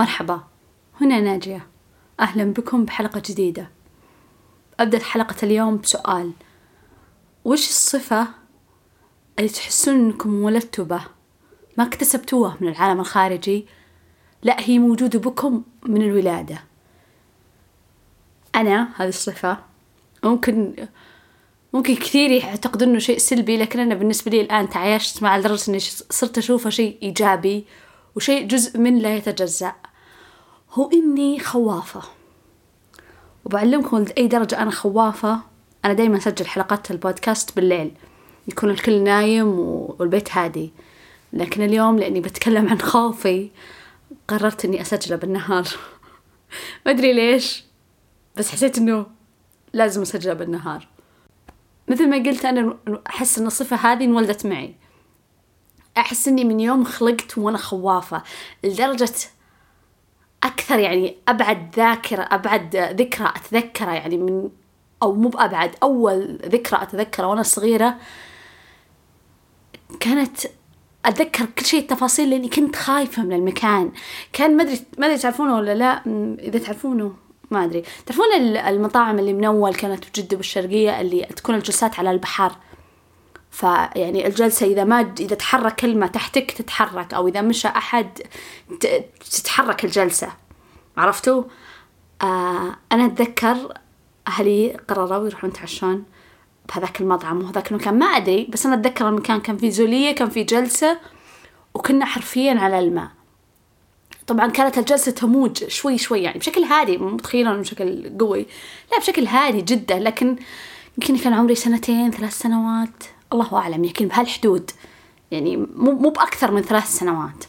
مرحبا. هنا ناجية. أهلا بكم بحلقة جديدة. أبدأ حلقة اليوم بسؤال. وش الصفة اللي تحسون أنكم ولدتوا به ما اكتسبتوها من العالم الخارجي. لا هي موجودة بكم من الولادة. أنا هذه الصفة. ممكن ممكن كثير يعتقدون إنه شيء سلبي لكن أنا بالنسبة لي الآن تعايشت مع لدرجة إني صرت أشوفه شيء إيجابي وشيء جزء من لا يتجزأ. هو إني خوافة. وبعلمكم لأي درجة أنا خوافة أنا دايما أسجل حلقات البودكاست بالليل. يكون الكل نايم والبيت هادي. لكن اليوم لأني بتكلم عن خوفي قررت إني أسجله بالنهار. ما أدري ليش بس حسيت إنه لازم أسجله بالنهار. مثل ما قلت أنا أحس إن الصفة هذه انولدت معي. أحس إني من يوم خلقت وأنا خوافة. لدرجة أكثر يعني أبعد ذاكرة أبعد ذكرى أتذكره يعني من أو مو بأبعد أول ذكرى أتذكره وأنا صغيرة كانت أتذكر كل شيء التفاصيل لأني كنت خايفة من المكان. كان ما أدري ما أدري تعرفونه ولا لا؟ إذا تعرفونه ما أدري. تعرفون المطاعم اللي من أول كانت بجدة بالشرقية اللي تكون الجلسات على البحر؟ فيعني الجلسة إذا ما إذا تحرك كلمة تحتك تتحرك أو إذا مشى أحد تتحرك الجلسة. عرفتوا؟ آه أنا أتذكر أهلي قرروا يروحون يتعشون بهذاك المطعم وهذاك المكان ما أدري بس أنا أتذكر المكان كان فيه زولية كان فيه جلسة وكنا حرفيا على الماء. طبعا كانت الجلسة تموج شوي شوي يعني بشكل هادي مو متخيلون بشكل قوي لا بشكل هادي جدا لكن يمكن كان عمري سنتين ثلاث سنوات. الله أعلم يمكن بهالحدود. يعني مو مو بأكثر من ثلاث سنوات.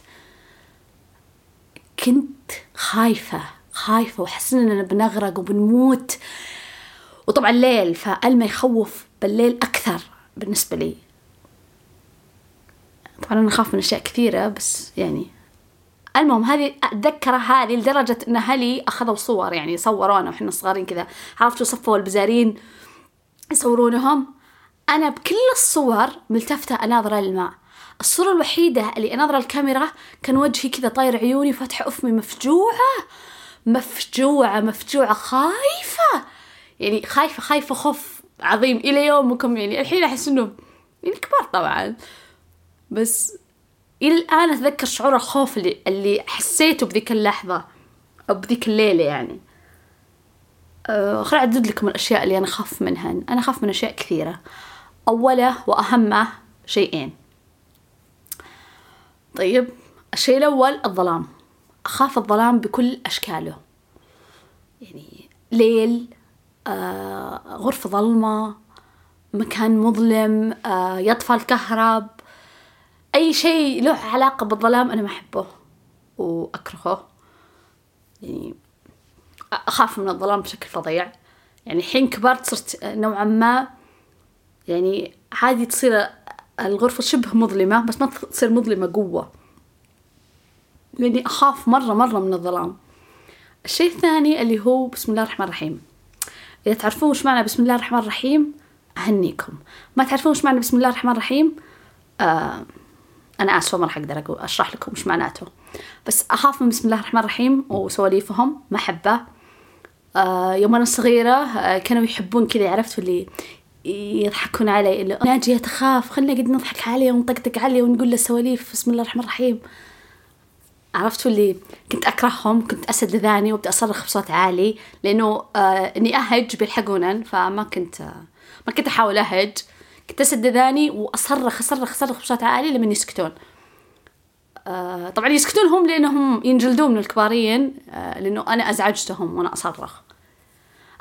كنت خايفة خايفة وحسنا إننا بنغرق وبنموت. وطبعا ليل فالما يخوف بالليل أكثر بالنسبة لي. طبعا أنا أخاف من أشياء كثيرة بس يعني المهم هذه أتذكر هذه لدرجة إن أهلي أخذوا صور يعني صورونا وإحنا صغارين كذا. عرفتوا صفوا البزارين يصورونهم؟ أنا بكل الصور ملتفتة أناظر الماء. الصورة الوحيدة اللي أناظر الكاميرا كان وجهي كذا طاير عيوني فاتحة أفمي مفجوعة مفجوعة مفجوعة خايفة. يعني خايفة خايفة خوف عظيم إلى يومكم. يعني الحين أحس إنه يعني كبار طبعا. بس إلى الآن أتذكر شعور الخوف اللي, اللي حسيته بذيك اللحظة أو بذيك الليلة يعني. أه خليني أعدد لكم الأشياء اللي أنا أخاف منها أنا أخاف من أشياء كثيرة. أوله وأهمه شيئين. طيب الشيء الأول الظلام. أخاف الظلام بكل أشكاله. يعني ليل آه، غرفة ظلمة مكان مظلم آه، يطفى الكهرب أي شيء له علاقة بالظلام أنا ما أحبه وأكرهه. يعني أخاف من الظلام بشكل فظيع. يعني الحين كبرت صرت نوعا ما يعني عادي تصير الغرفة شبه مظلمة بس ما تصير مظلمة قوة. لأني أخاف مرة مرة من الظلام. الشيء الثاني اللي هو بسم الله الرحمن الرحيم. إذا تعرفون وش معنى بسم الله الرحمن الرحيم أهنيكم. ما تعرفون وش معنى بسم الله الرحمن الرحيم؟ آه أنا آسفة ما راح أقدر أشرح لكم وش معناته. بس أخاف من بسم الله الرحمن الرحيم وسواليفهم ما أحبه. آه يوم أنا صغيرة آه كانوا يحبون كذا عرفتوا اللي يضحكون علي اللي ناجية تخاف خلنا قد نضحك عليه ونطقطق عليه ونقول له سواليف بسم الله الرحمن الرحيم. عرفتوا اللي كنت أكرههم كنت أسد ذاني وأبدأ أصرخ بصوت عالي لأنه آه إني أهج بيلحقونا فما كنت آه ما كنت أحاول أهج. كنت أسد ذاني وأصرخ أصرخ أصرخ بصوت عالي لمن يسكتون. آه طبعا يسكتون هم لأنهم ينجلدون من الكبارين آه لأنه أنا أزعجتهم وأنا أصرخ.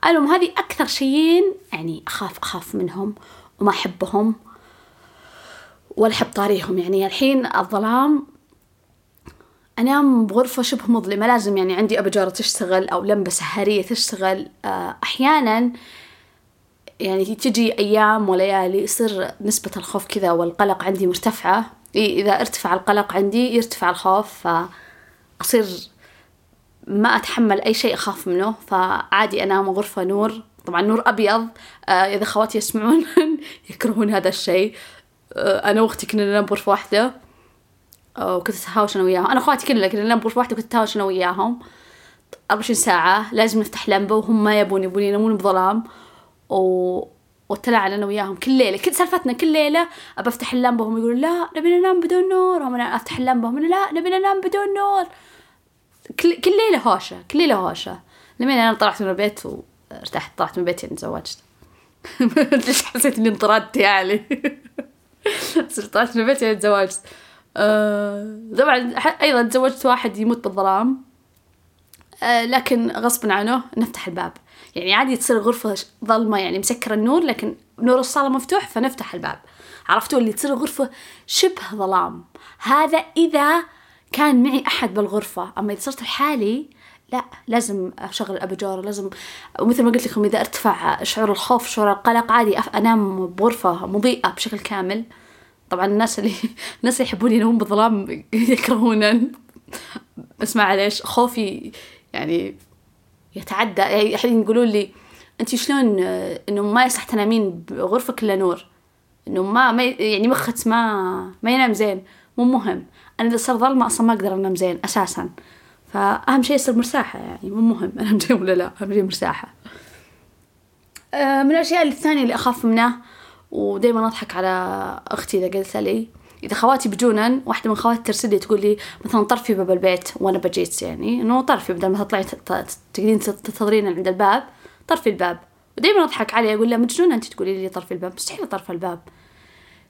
المهم هذه أكثر شيئين يعني أخاف أخاف منهم وما أحبهم ولا أحب طاريهم يعني الحين الظلام أنام بغرفة شبه مظلمة لازم يعني عندي أبجارة تشتغل أو لمبة سهرية تشتغل. أحيانا يعني تجي أيام وليالي يصير نسبة الخوف كذا والقلق عندي مرتفعة. إذا ارتفع القلق عندي يرتفع الخوف فأصير ما أتحمل أي شيء أخاف منه فعادي أنام غرفة نور. طبعا نور أبيض. آه إذا خواتي يسمعون يكرهون هذا الشيء. آه أنا وأختي كنا ننام بغرفة واحدة. وكنت أتهاوش أنا وياهم. أنا اخواتي كلنا كنا ننام بغرفة واحدة كنت أتهاوش أنا وياهم. 24 ساعة. لازم نفتح لمبة وهم ما يبون يبون ينامون بظلام. و... وتلاعن أنا وياهم كل ليلة. كل سالفتنا كل ليلة أبى أفتح اللمبة. وهم يقولون لا نبي ننام بدون نور. وهم أفتح اللمبة. وهم لا نبي ننام بدون نور. كل كل ليلة هوشة كل ليلة هوشة. لمين أنا طلعت من البيت وارتحت طلعت من بيتي يعني تزوجت. ليش حسيت إني انطردت يعني؟ طلعت من بيتي يعني تزوجت. آه طبعا أيضا تزوجت واحد يموت بالظلام. آه لكن غصبا عنه نفتح الباب. يعني عادي تصير غرفة ظلمة يعني مسكر النور لكن نور الصالة مفتوح فنفتح الباب. عرفتوا اللي تصير غرفة شبه ظلام. هذا إذا كان معي أحد بالغرفة أما إذا صرت لحالي لا لازم أشغل الأباجور لازم ومثل ما قلت لكم إذا أرتفع شعور الخوف شعور القلق عادي أنام بغرفة مضيئة بشكل كامل. طبعا الناس اللي الناس اللي يحبون ينامون بالظلام يكرهون بس معليش خوفي يعني يتعدى. يعني الحين يقولون لي انت شلون إنه ما يصح تنامين بغرفة كلها نور؟ إنه ما, ما يعني مخك ما ما ينام زين. مو مهم. أنا إذا صار ظلمة أصلا ما أقدر أنام زين أساسا. فأهم شيء يصير مرتاحة يعني مو مهم. أنام زين ولا لا أهم شيء مرتاحة. آه، من الأشياء الثانية اللي أخاف منها ودائما أضحك على أختي إذا قلت لي إذا خواتي بجونا واحدة من خواتي ترسل لي تقول لي مثلا طرفي باب البيت وأنا بجيت يعني إنه طرفي بدل ما تطلعي تقدرين تنتظرين عند الباب طرفي الباب. ودائما أضحك عليه أقول لها مجنونة أنت تقولي لي طرفي الباب؟ مستحيل طرف الباب.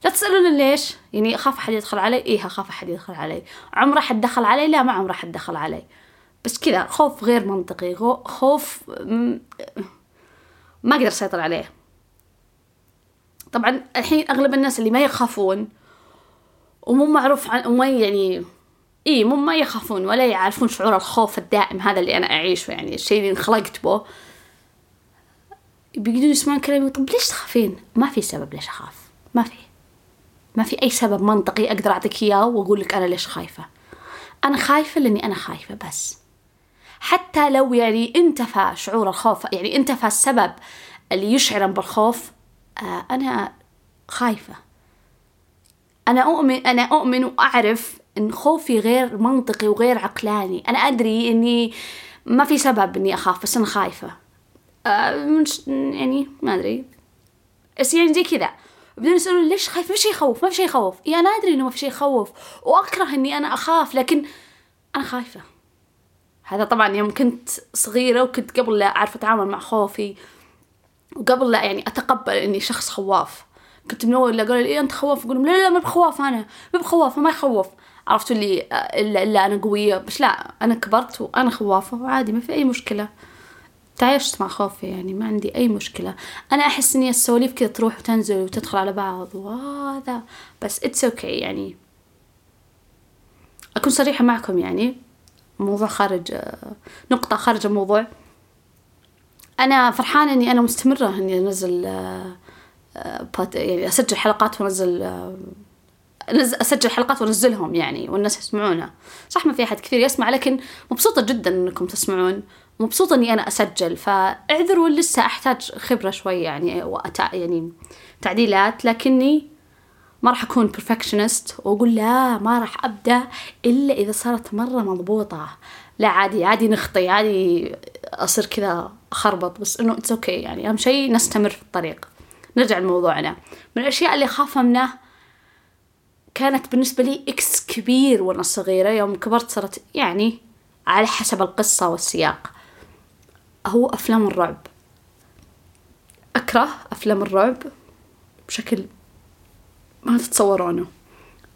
لا تسألون ليش؟ يعني أخاف أحد يدخل علي؟ إيه أخاف أحد يدخل علي. عمره حد دخل علي؟ لا ما عمره حد دخل علي. بس كذا خوف غير منطقي. خوف ما أقدر أسيطر عليه. طبعا الحين أغلب الناس اللي ما يخافون ومو معروف عن وما يعني إيه مو ما يخافون ولا يعرفون شعور الخوف الدائم هذا اللي أنا أعيشه. يعني الشيء اللي انخلقت به. بيقدرون يسمعون كلامي. طب ليش تخافين؟ ما في سبب ليش أخاف. ما في. ما في أي سبب منطقي أقدر أعطيك إياه وأقول لك أنا ليش خايفة. أنا خايفة لأني أنا خايفة بس. حتى لو يعني انتفى شعور الخوف يعني انتفى السبب اللي يشعر بالخوف آه أنا خايفة. أنا أؤمن أنا أؤمن وأعرف إن خوفي غير منطقي وغير عقلاني. أنا أدري إني ما في سبب إني أخاف بس أنا خايفة. آه يعني ما أدري. بس يعني زي كذا. بدون يسألون ليش خايف؟ ما في شيء يخوف ما في شيء يخوف. يا أنا أدري إنه ما في شيء يخوف وأكره إني أنا أخاف لكن أنا خايفة. هذا طبعا يوم كنت صغيرة وكنت قبل لا أعرف أتعامل مع خوفي وقبل لا يعني أتقبل إني شخص خواف. كنت من أول قالوا لي إيه أنت خواف أقول لا لا ما بخواف أنا ما بخوافه ما يخوف. عرفتوا اللي إلا إلا أنا قوية بس لا أنا كبرت وأنا خوافة وعادي ما في أي مشكلة. تعايشت مع خوفي يعني ما عندي أي مشكلة. أنا أحس إني السواليف كذا تروح وتنزل وتدخل على بعض وهذا بس it's okay okay يعني. أكون صريحة معكم يعني. موضوع خارج نقطة خارج الموضوع. أنا فرحانة إني أنا مستمرة إني أنزل يعني أسجل حلقات وأنزل أسجل حلقات وأنزلهم يعني والناس يسمعونها صح ما في أحد كثير يسمع لكن مبسوطة جدا إنكم تسمعون. مبسوطة إني أنا أسجل فاعذروا لسه أحتاج خبرة شوي يعني وأتع... يعني تعديلات لكني ما راح أكون perfectionist وأقول لا ما راح أبدأ إلا إذا صارت مرة مضبوطة. لا عادي عادي نخطي عادي أصير كذا أخربط بس إنه اتس okay يعني أهم شيء نستمر في الطريق. نرجع لموضوعنا. من الأشياء اللي أخافها منه كانت بالنسبة لي إكس كبير وأنا صغيرة يوم كبرت صارت يعني على حسب القصة والسياق. هو أفلام الرعب. أكره أفلام الرعب بشكل ما تتصورونه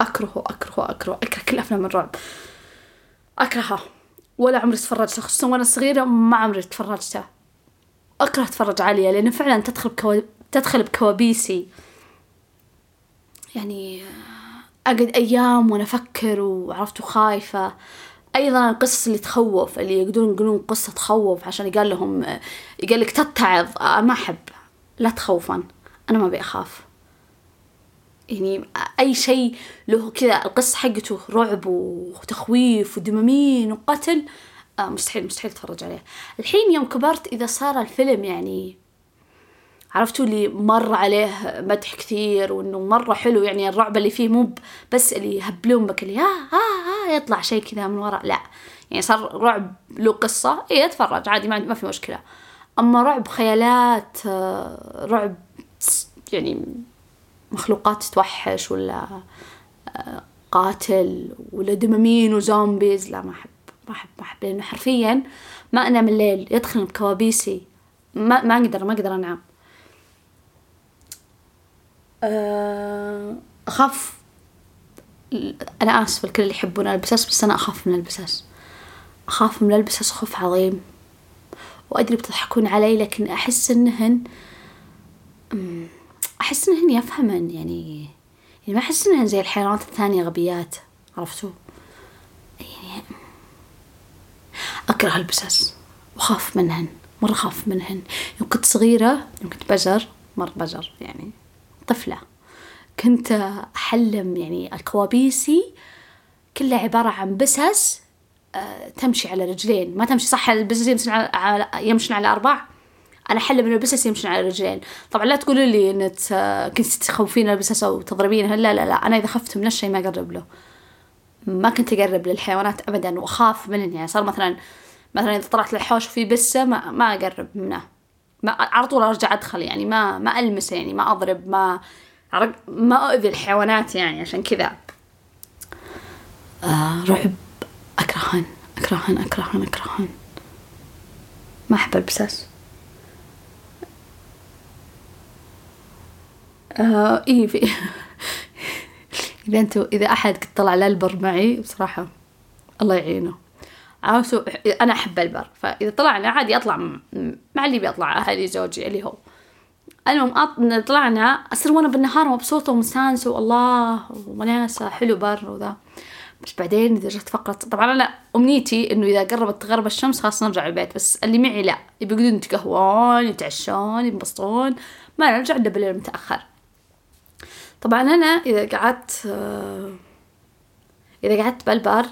أكرهه أكرهه أكرهه. أكره كل أفلام الرعب. أكرهها. ولا عمري تفرجتها خصوصا وأنا صغيرة ما عمري تفرجتها. أكره أتفرج عليها لأنه فعلا تدخل بكو... تدخل بكوابيسي. يعني أقعد أيام وأنا أفكر وعرفت خايفة أيضا القصص اللي تخوف اللي يقدرون يقولون قصة تخوف عشان يقال لهم يقال لك تتعظ ما أحب. لا تخوفا أنا ما أبي أخاف. يعني أي شيء له كذا القصة حقته رعب وتخويف ودمامين وقتل مستحيل مستحيل تتفرج عليه. الحين يوم كبرت إذا صار الفيلم يعني عرفتوا اللي مر عليه مدح كثير وإنه مرة حلو يعني الرعب اللي فيه مو بس اللي يهبلون بك اللي ها ها ها يطلع شيء كذا من وراء لا. يعني صار رعب له قصة اي أتفرج عادي ما في مشكلة. أما رعب خيالات آه، رعب يعني مخلوقات تتوحش ولا آه، قاتل ولا دمامين وزومبيز لا ما احب ما احب ما أحب. لأنه حرفيا ما أنام الليل يدخل بكوابيسي ما ما أقدر ما أقدر أنام. آه، أخاف. أنا آسف الكل اللي يحبون البساس بس أنا أخاف من البساس. أخاف من البساس خوف عظيم. وأدري بتضحكون علي لكن أحس إنهن أحس إنهن يفهمن يعني يعني ما أحس إنهن زي الحيوانات الثانية غبيات. عرفتوا؟ يعني أكره البساس. وخاف منهن مرة خاف منهن. يوم كنت صغيرة يوم كنت بجر مرة بجر يعني. طفلة. كنت أحلم يعني الكوابيسي كلها عبارة عن بسس آه، تمشي على رجلين. ما تمشي صح البسس يمشي على يمشي على أربع؟ أنا أحلم إن البسس يمشي على رجلين. طبعا لا تقولوا لي إن كنت تخوفين البسس أو تضربينها لا لا لا أنا إذا خفت من الشيء ما أقرب له. ما كنت أقرب للحيوانات أبدا وأخاف منهم يعني صار مثلا مثلا إذا طلعت للحوش وفي بسة ما, ما أقرب منه. ما على طول أرجع أدخل يعني ما ما ألمسه يعني ما أضرب ما ما أؤذي الحيوانات يعني عشان كذا. آه رعب. أكرهن أكرهن أكرهن أكرهن ما أحب البساس آه إيه في إذا أنتوا إذا أحد طلع الألبر معي بصراحة الله يعينه. عاوسو أنا أحب البر. فإذا طلعنا عادي أطلع مع اللي بيطلع أهلي زوجي اللي هو. المهم طلعنا أصير وأنا بالنهار مبسوطة ومستانسة والله وناسة حلو بر وذا. بس بعدين إذا جت فقرة طبعا أنا أمنيتي إنه إذا قربت تغرب الشمس خلاص نرجع البيت بس اللي معي لا. يبقون يتقهوون يتعشون ينبسطون ما نرجع إلا بالليل متأخر طبعا أنا إذا قعدت إذا قعدت بالبر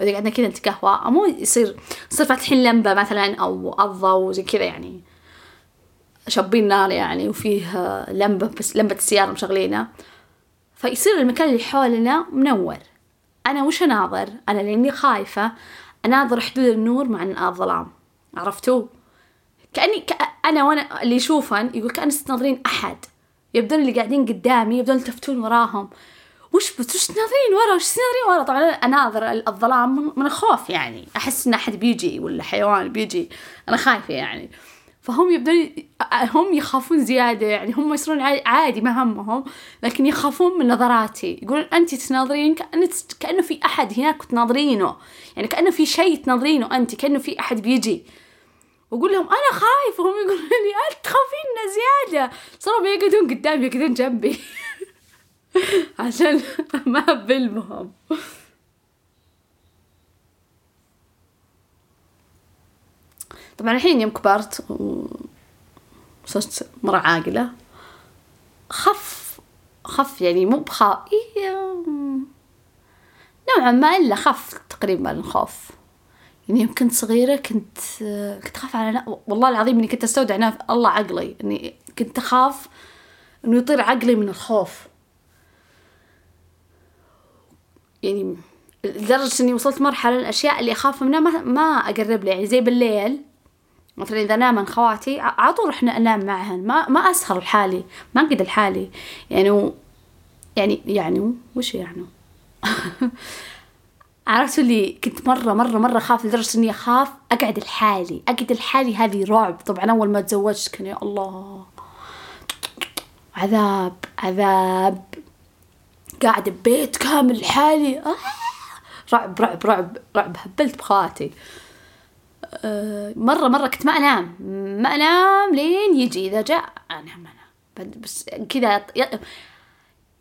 إذا قعدنا كذا نتقهوى مو يصير يصير فاتحين لمبة مثلا أو أضة وزي كذا يعني. شابين نار يعني وفيه لمبة بس لمبة السيارة مشغلينها. فيصير المكان اللي حولنا منور. أنا وش أناظر؟ أنا لأني خايفة أناظر حدود النور مع الظلام. عرفتوا؟ كأني ك... أنا وأنا اللي يشوفن يقول كأني تناظرين أحد. يبدون اللي قاعدين قدامي يبدون يلتفتون وراهم. وش بس وش تناظرين ورا؟ وش تناظرين ورا؟ طبعا أناظر الظلام من الخوف يعني. أحس إن أحد بيجي ولا حيوان بيجي. أنا خايفة يعني. فهم يبدون هم يخافون زيادة يعني. هم يصيرون عادي ما همهم لكن يخافون من نظراتي. يقولون أنت تناظرين كأنه, كأنه في أحد هناك تناظرينه. يعني كأنه في شيء تناظرينه أنت كأنه في أحد بيجي. وأقول لهم أنا خايف وهم يقولون لي أنت تخافين زيادة. صاروا بيقعدون قدامي يقعدون جنبي. عشان ما أبلمهم طبعا الحين يوم كبرت وصرت مرة عاقلة. خف خف يعني مو بخا إيه نوعا ما إلا خف تقريبا الخوف. يعني يوم كنت صغيرة كنت كنت أخاف على والله العظيم إني كنت أستودع الله عقلي إني كنت أخاف إنه يطير عقلي من الخوف. يعني لدرجة إني وصلت مرحلة الأشياء اللي أخاف منها ما, ما أقرب لي. يعني زي بالليل مثلا إذا نامن خواتي على طول إحنا أنام معهن. ما ما أسهر لحالي ما أقعد لحالي. يعني و... يعني يعني وش يعني؟ عرفت اللي كنت مرة مرة مرة خاف لدرجة إني أخاف أقعد لحالي. أقعد لحالي هذه رعب. طبعا أول ما تزوجت كان يا الله عذاب عذاب. قاعد ببيت كامل لحالي. آه رعب رعب رعب رعب. هبلت بخواتي آه مرة مرة كنت ما أنام. ما أنام لين يجي. إذا جاء أنام. أنا بس كذا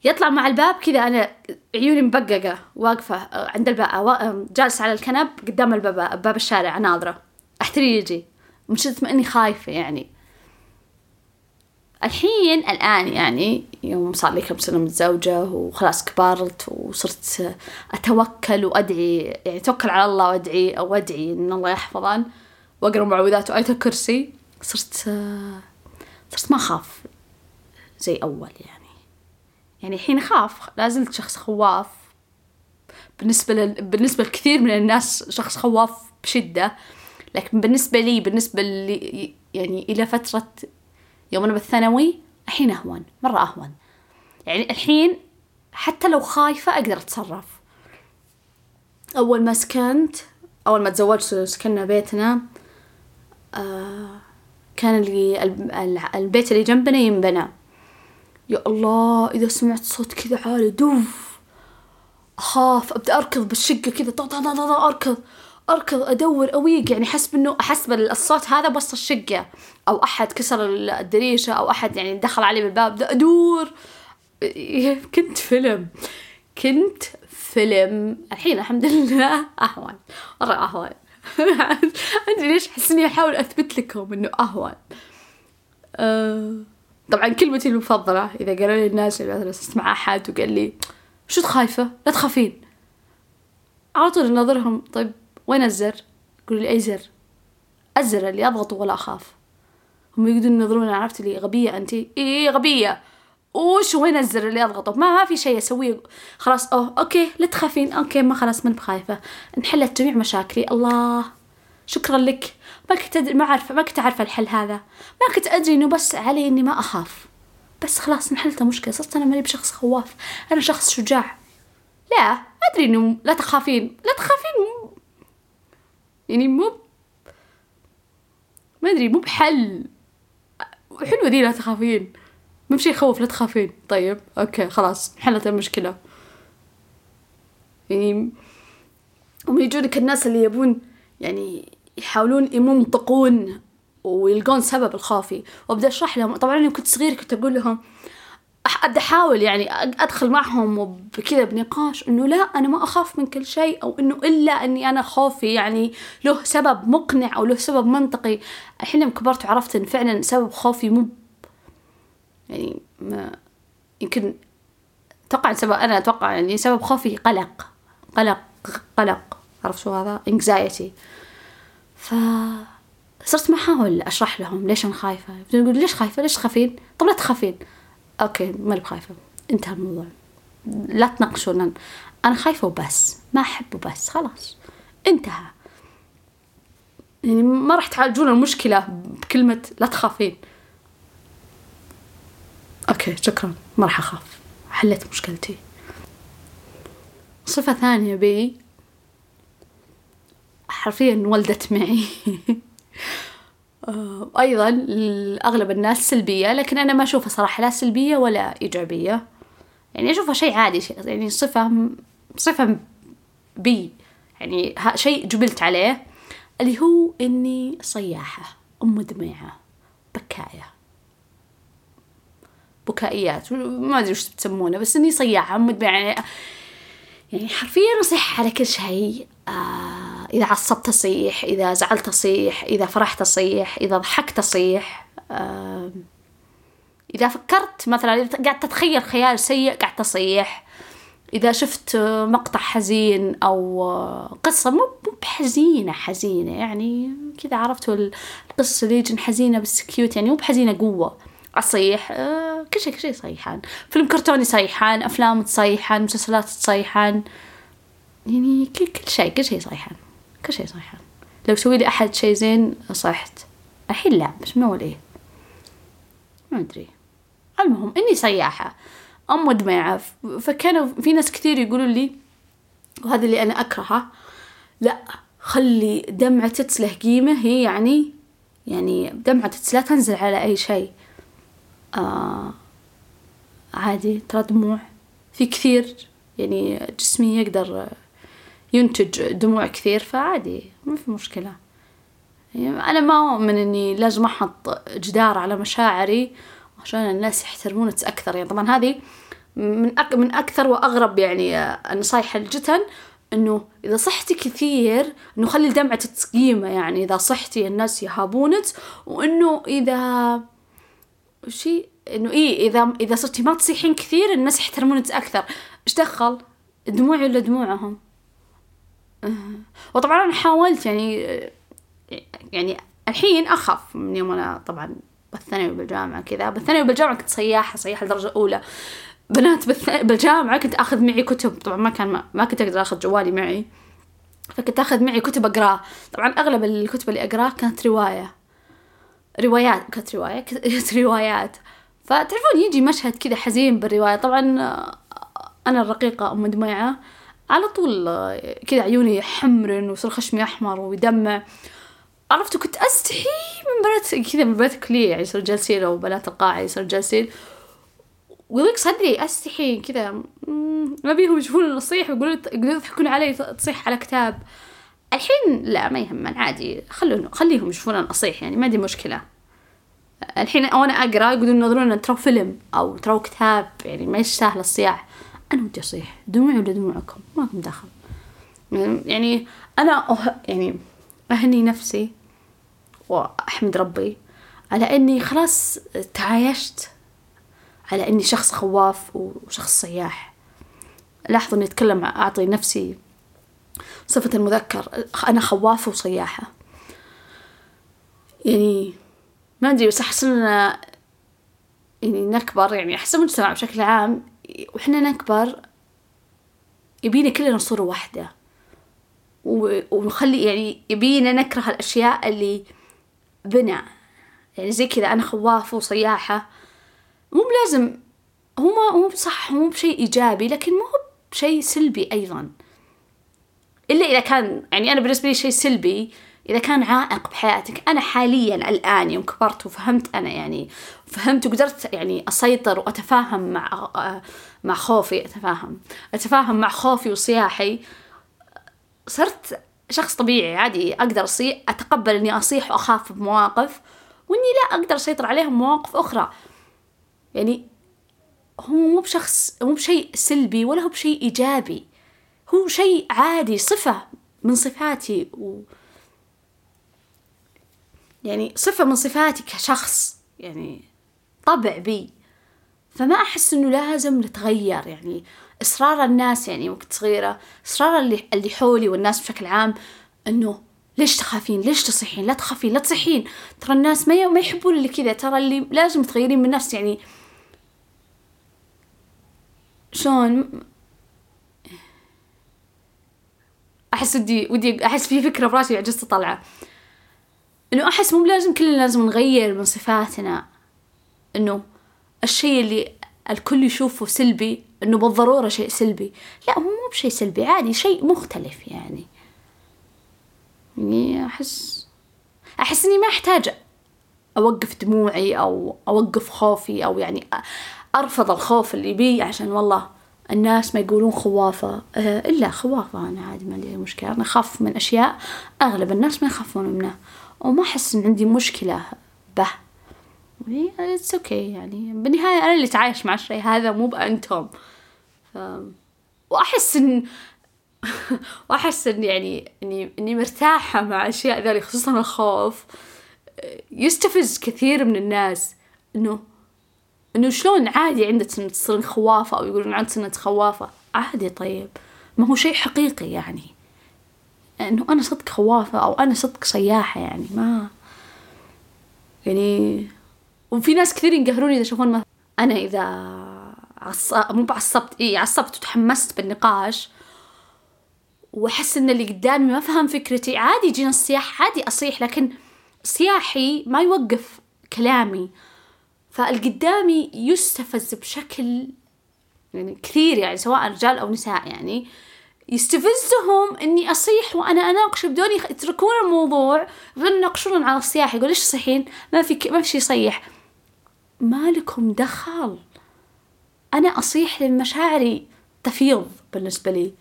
يطلع مع الباب كذا أنا عيوني مبققة. واقفة عند الباب. جالسة على الكنب قدام الباب باب الشارع. ناظرة. أحتري يجي. ما إني خايفة يعني. الحين الآن يعني يوم صار لي كم سنة متزوجة وخلاص كبرت وصرت أتوكل وأدعي يعني أتوكل على الله وأدعي أو أدعي إن الله يحفظن وأقرأ معوذات وآية الكرسي. صرت صرت ما أخاف زي أول يعني. يعني الحين أخاف لا زلت شخص خواف. بالنسبة لل... بالنسبة لكثير من الناس شخص خواف بشدة. لكن بالنسبة لي بالنسبة لي يعني إلى فترة يوم أنا بالثانوي الحين أهون مرة أهون. يعني الحين حتى لو خايفة أقدر أتصرف. أول ما سكنت أول ما تزوجت سكننا بيتنا آه كان اللي البيت اللي جنبنا ينبنى. يا الله إذا سمعت صوت كذا عالي دوف. أخاف أبدأ أركض بالشقة كذا طا طا طا أركض. أركض أدور أويق يعني أحس إنه أحس بالصوت هذا بوسط الشقة. أو أحد كسر الدريشة أو أحد يعني دخل علي بالباب أدور. كنت فيلم. كنت فيلم. الحين الحمد لله. أهون مرة أهون أدري ليش أحس إني أحاول أثبت لكم إنه أهون أه طبعا كلمتي المفضلة. إذا قالوا لي الناس مثلا أسمع أحد وقال لي شو تخايفة؟ لا تخافين. على طول نظرهم طيب وين الزر؟ يقولوا لي أي زر؟ الزر اللي أضغطه ولا أخاف. هم يقدرون ينظرون عرفت لي غبية أنت؟ إيه غبية. وش وين الزر اللي أضغطه؟ ما في شيء أسويه. خلاص أوه okay لا تخافين. okay ما خلاص من بخايفة. انحلت جميع مشاكلي. الله. شكرا لك. ما كنت أدري ما عارفة ما كنت عارفة الحل هذا. ما كنت أدري إنه بس علي إني ما أخاف. بس خلاص انحلت المشكلة صرت أنا ماني بشخص خواف. أنا شخص شجاع. لا أدري إنه لا تخافين. لا تخافين يعني مو ما أدري مو بحل. حلوة ذي لا تخافين. مو بشي يخوف لا تخافين. طيب أوكي خلاص حلت المشكلة. يعني هم يجونك الناس اللي يبون يعني يحاولون يمنطقون ويلقون سبب الخوفي. وأبدأ أشرح لهم. طبعا أنا كنت صغير كنت أقول لهم أحاول يعني أدخل معهم وبكذا بنقاش إنه لا أنا ما أخاف من كل شيء أو إنه إلا إني أنا خوفي يعني له سبب مقنع أو له سبب منطقي. الحين لما كبرت وعرفت ان فعلا سبب خوفي مو يعني ما يمكن أتوقع سبب أنا أتوقع يعني سبب خوفي قلق قلق قلق. عرفت شو هذا؟ anxiety. ف صرت ما أحاول أشرح لهم ليش أنا خايفة. يقول ليش خايفة؟ ليش تخافين؟ طب لا تخافين. okay ما بخايفة. انتهى الموضوع. لا تناقشون. أنا خايفة وبس. ما أحب وبس. خلاص. انتهى. يعني ما راح تعالجون المشكلة بكلمة لا تخافين. okay شكرا. ما راح أخاف. حليت مشكلتي. صفة ثانية بي. حرفيا ولدت معي. أيضا أغلب الناس سلبية لكن أنا ما أشوفها صراحة لا سلبية ولا إيجابية. يعني أشوفها شيء عادي يعني صفة صفة بي. يعني شيء جبلت عليه اللي هو إني صياحة أم دميعة بكاية. بكائيات ما أدري وش تسمونه بس إني صياحة يعني يعني حرفيا أصيح على كل شيء. آه إذا عصبت أصيح إذا زعلت أصيح إذا فرحت أصيح إذا ضحكت أصيح آه إذا فكرت مثلا إذا قاعد تتخيل خيال سيء قاعد تصيح إذا شفت مقطع حزين أو قصة مو بحزينة حزينة يعني كذا عرفتوا القصة اللي حزينة بس cute يعني مو بحزينة قوة أصيح آه كل شيء كل شيء صيحان. فيلم كرتوني صيحان أفلام تصيحان مسلسلات تصيحان يعني كل كل شيء كل شيء صيحان. كل شيء صيحان لو سوي لي أحد شيء زين صحت الحين لا بس من أول إيه؟ ما أدري. المهم إني صياحة أم دميعة فكانوا في ناس كثير يقولوا لي وهذا اللي أنا أكرهه لا خلي دمعة له قيمة هي يعني يعني دمعة لا تنزل على أي شيء. آه عادي ترى دموع. في كثير يعني جسمي يقدر ينتج دموع كثير فعادي ما في مشكلة. يعني أنا ما أؤمن إني لازم أحط جدار على مشاعري عشان الناس يحترمونك أكثر. يعني طبعا هذه من أك من أكثر وأغرب يعني النصايح الجتن إنه إذا صحتي كثير إنه خلي دمعتك قيمة يعني إذا صحتي الناس يهابونك وإنه إذا وشي إنه إيه إذا إذا صرتي ما تصيحين كثير الناس يحترمونك أكثر. إيش دخل؟ دموعي ولا دموعهم. وطبعا أنا حاولت يعني يعني الحين أخاف من يوم أنا طبعا بالثانوي بالجامعة كذا. بالثانوي بالجامعة كنت صياحة صياحة درجة أولى. بنات بالجامعة كنت أخذ معي كتب. طبعا ما كان ما, كنت أقدر أخذ جوالي معي. فكنت أخذ معي كتب أقراه طبعا أغلب الكتب اللي أقرأها كانت رواية. روايات كانت رواية كانت روايات. فتعرفون يجي مشهد كذا حزين بالرواية. طبعا أنا الرقيقة أم دميعة على طول كذا عيوني حمر ويصير خشمي أحمر ويدمع عرفت كنت أستحي من بنات كذا من بنات الكلية. يعني يصير جالسين أو بنات القاعة يصير جالسين ويضيق صدري أستحي كذا ما بيهم يشوفون الصيح ويقولون يقولون يضحكون علي تصيح على كتاب. الحين لا ما يهمن عادي. خلون خليهم يشوفون أصيح يعني ما عندي مشكلة. الحين وأنا أقرأ يقولون ينظرون ترى فيلم أو ترى كتاب يعني ما يستاهل الصياح. أنا ودي أصيح. دموعي ولا دموعكم؟ ما لكم دخل. يعني أنا أه يعني أهني نفسي وأحمد ربي على إني خلاص تعايشت على إني شخص خواف وشخص صياح. لاحظوا إني أتكلم أعطي نفسي صفة المذكر أنا خوافة وصياحة. يعني ما أدري بس أحس ان يعني نكبر يعني أحس المجتمع بشكل عام وإحنا نكبر يبينا كلنا صورة واحدة. ونخلي يعني يبينا نكره الأشياء اللي بنا. يعني زي كذا أنا خوافة وصياحة. مو بلازم هو مو بصح مو بشيء إيجابي لكن مو بشيء سلبي أيضا. إلا إذا كان يعني أنا بالنسبة لي شيء سلبي إذا كان عائق بحياتك أنا حاليا الآن يوم كبرت وفهمت أنا يعني فهمت وقدرت يعني أسيطر وأتفاهم مع مع خوفي أتفاهم أتفاهم مع خوفي وصياحي صرت شخص طبيعي عادي أقدر أصيح أتقبل إني أصيح وأخاف بمواقف وإني لا أقدر أسيطر عليها بمواقف أخرى. يعني هو مو بشخص مو بشيء سلبي ولا هو بشيء إيجابي هو شيء عادي صفة من صفاتي و... يعني صفة من صفاتي كشخص يعني طبع بي. فما أحس إنه لازم نتغير يعني إصرار الناس يعني وقت صغيرة إصرار اللي اللي حولي والناس بشكل عام إنه ليش تخافين؟ ليش تصيحين؟ لا تخافين لا تصيحين. ترى الناس ما ما يحبون اللي كذا. ترى اللي لازم تغيرين من نفس يعني شلون؟ أحس ودي ودي أحس في فكرة براسي عجزت أطلعها. إنه أحس مو لازم كلنا لازم نغير من صفاتنا. إنه الشيء اللي الكل يشوفه سلبي إنه بالضرورة شيء سلبي. لا هو مو بشيء سلبي عادي شيء مختلف يعني. يعني أحس أحس إني ما أحتاج أوقف دموعي أو أوقف خوفي أو يعني أرفض الخوف اللي بي عشان والله الناس ما يقولون خوافة. إلا خوافة أنا عادي ما عندي مشكلة. أنا أخاف من أشياء أغلب الناس ما يخافون منها. وما أحس إن عندي مشكلة به. it's okay يعني. بالنهاية أنا اللي تعايش مع الشيء هذا مو بأنتم. ف... وأحس إن وأحس إن يعني إني إني مرتاحة مع أشياء ذولي خصوصا الخوف. يستفز كثير من الناس إنه إنه شلون عادي عندك سنة تصيرين خوافة أو يقولون عندك سنة خوافة. عادي طيب. ما هو شيء حقيقي يعني. انه أنا صدق خوافة أو أنا صدق صياحة يعني ما يعني وفي ناس كثير ينقهروني إذا يشوفون مثلا أنا إذا عص... مو بعصبت إي عصبت وتحمست بالنقاش وأحس إن اللي قدامي ما فهم فكرتي عادي يجينا الصياح عادي أصيح لكن صياحي ما يوقف كلامي. فالقدامي يستفز بشكل يعني كثير يعني سواء رجال أو نساء يعني. يستفزهم إني أصيح وأنا أناقش بدون يتركون الموضوع بدون يناقشون على الصياح يقول ليش تصيحين ما في ما في شيء يصيح ما لكم دخل. أنا أصيح لأن مشاعري تفيض بالنسبة لي.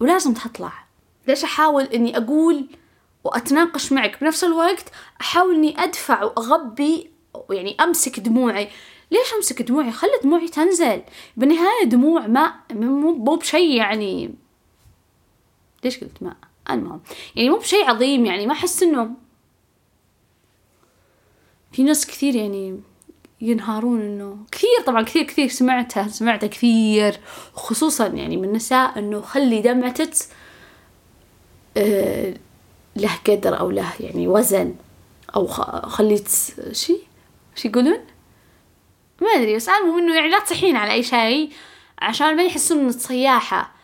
ولازم تطلع. ليش أحاول إني أقول وأتناقش معك؟ بنفس الوقت أحاول إني أدفع وأغبي يعني أمسك دموعي. ليش أمسك دموعي؟ خلي دموعي تنزل. بالنهاية دموع ماء مو بشيء يعني. ليش قلت ماء؟ المهم. يعني مو بشيء عظيم يعني ما أحس إنه في ناس كثير يعني ينهارون إنه كثير طبعا كثير كثير سمعتها سمعتها كثير. خصوصا يعني من النساء إنه خلي دمعتك آه له قدر أو له يعني وزن أو خليت شي؟ وش يقولون؟ ما أدري بس المهم إنه يعني لا تصحين على أي شيء عشان ما يحسون انك صياحة.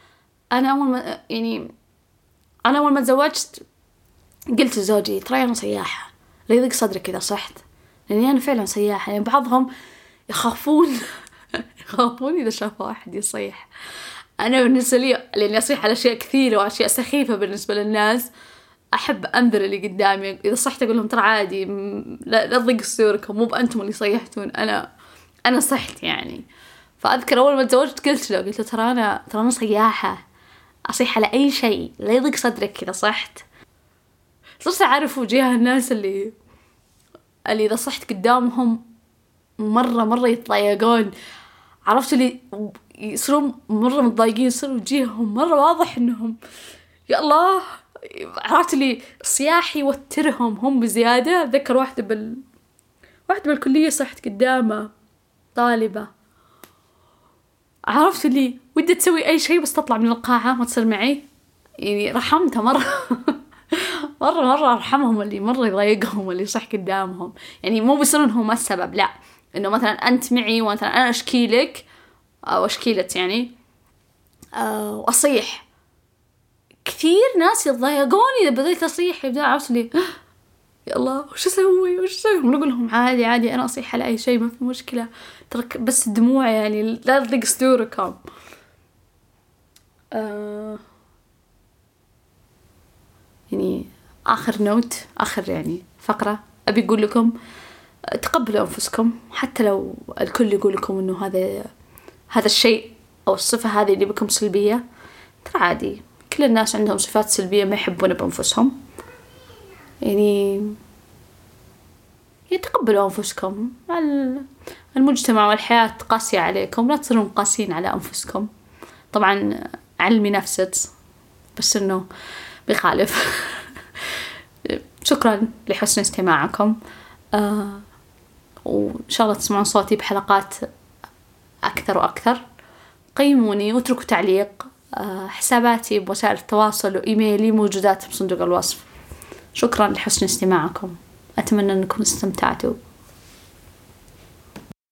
أنا أول ما يعني أنا أول ما تزوجت قلت لزوجي ترى أنا صياحة. لا يضيق صدرك اذا صحت. لأني أنا فعلا صياحة. يعني بعضهم يخافون يخافون إذا شافوا احد يصيح. أنا بالنسبة لي لأني أصيح على أشياء كثيرة وأشياء سخيفة بالنسبة للناس أحب أنذر اللي قدامي. إذا صحت أقول لهم ترى عادي لا لا تضيق صدوركم مو بأنتم اللي صيحتون أنا أنا صحت يعني. فأذكر أول ما تزوجت قلت له قلت له ترى أنا ترى أنا صياحة أصيح على أي شيء لا يضيق صدرك إذا صحت. صرت أعرف وجيه الناس اللي اللي إذا صحت قدامهم مرة مرة يتضايقون. عرفت اللي يصيرون مرة متضايقين يصير وجيههم مرة واضح إنهم يا الله. عرفت اللي صياح يوترهم هم بزيادة. أتذكر واحدة بال واحدة بالكلية صحت قدامه. طالبة. عرفت اللي ودي تسوي أي شيء بس تطلع من القاعة ما تصير معي؟ يعني رحمتها مرة. مرة مرة أرحمهم اللي مرة يضايقهم اللي يصح قدامهم. يعني مو بيصيرون هم السبب لا. إنه مثلا أنت معي ومثلا أنا أشكي لك أو أشكيلت يعني أه وأصيح. كثير ناس يتضايقون إذا بديت أصيح يبدأ عرفت لي يا الله وش أسوي؟ وش أسوي؟ ونقول لهم عادي عادي أنا أصيح على أي شيء ما في مشكلة. ترى بس الدموع يعني لا تضيق صدوركم. آه يعني آخر نوت آخر يعني فقرة أبي أقول لكم تقبلوا أنفسكم. حتى لو الكل يقول لكم إنه هذا هذا الشيء أو الصفة هذه اللي بكم سلبية ترى عادي. كل الناس عندهم صفات سلبية ما يحبون بأنفسهم. يعني يتقبلوا أنفسكم. المجتمع والحياة قاسية عليكم لا تصيرون قاسيين على أنفسكم. طبعا علمي نفسك بس إنه بيخالف. شكرا لحسن استماعكم. آه وإن شاء الله تسمعون صوتي بحلقات أكثر وأكثر. قيموني واتركوا تعليق. آه حساباتي بوسائل التواصل وإيميلي موجودات بصندوق الوصف. شكرا لحسن استماعكم. أتمنى أنكم استمتعتوا.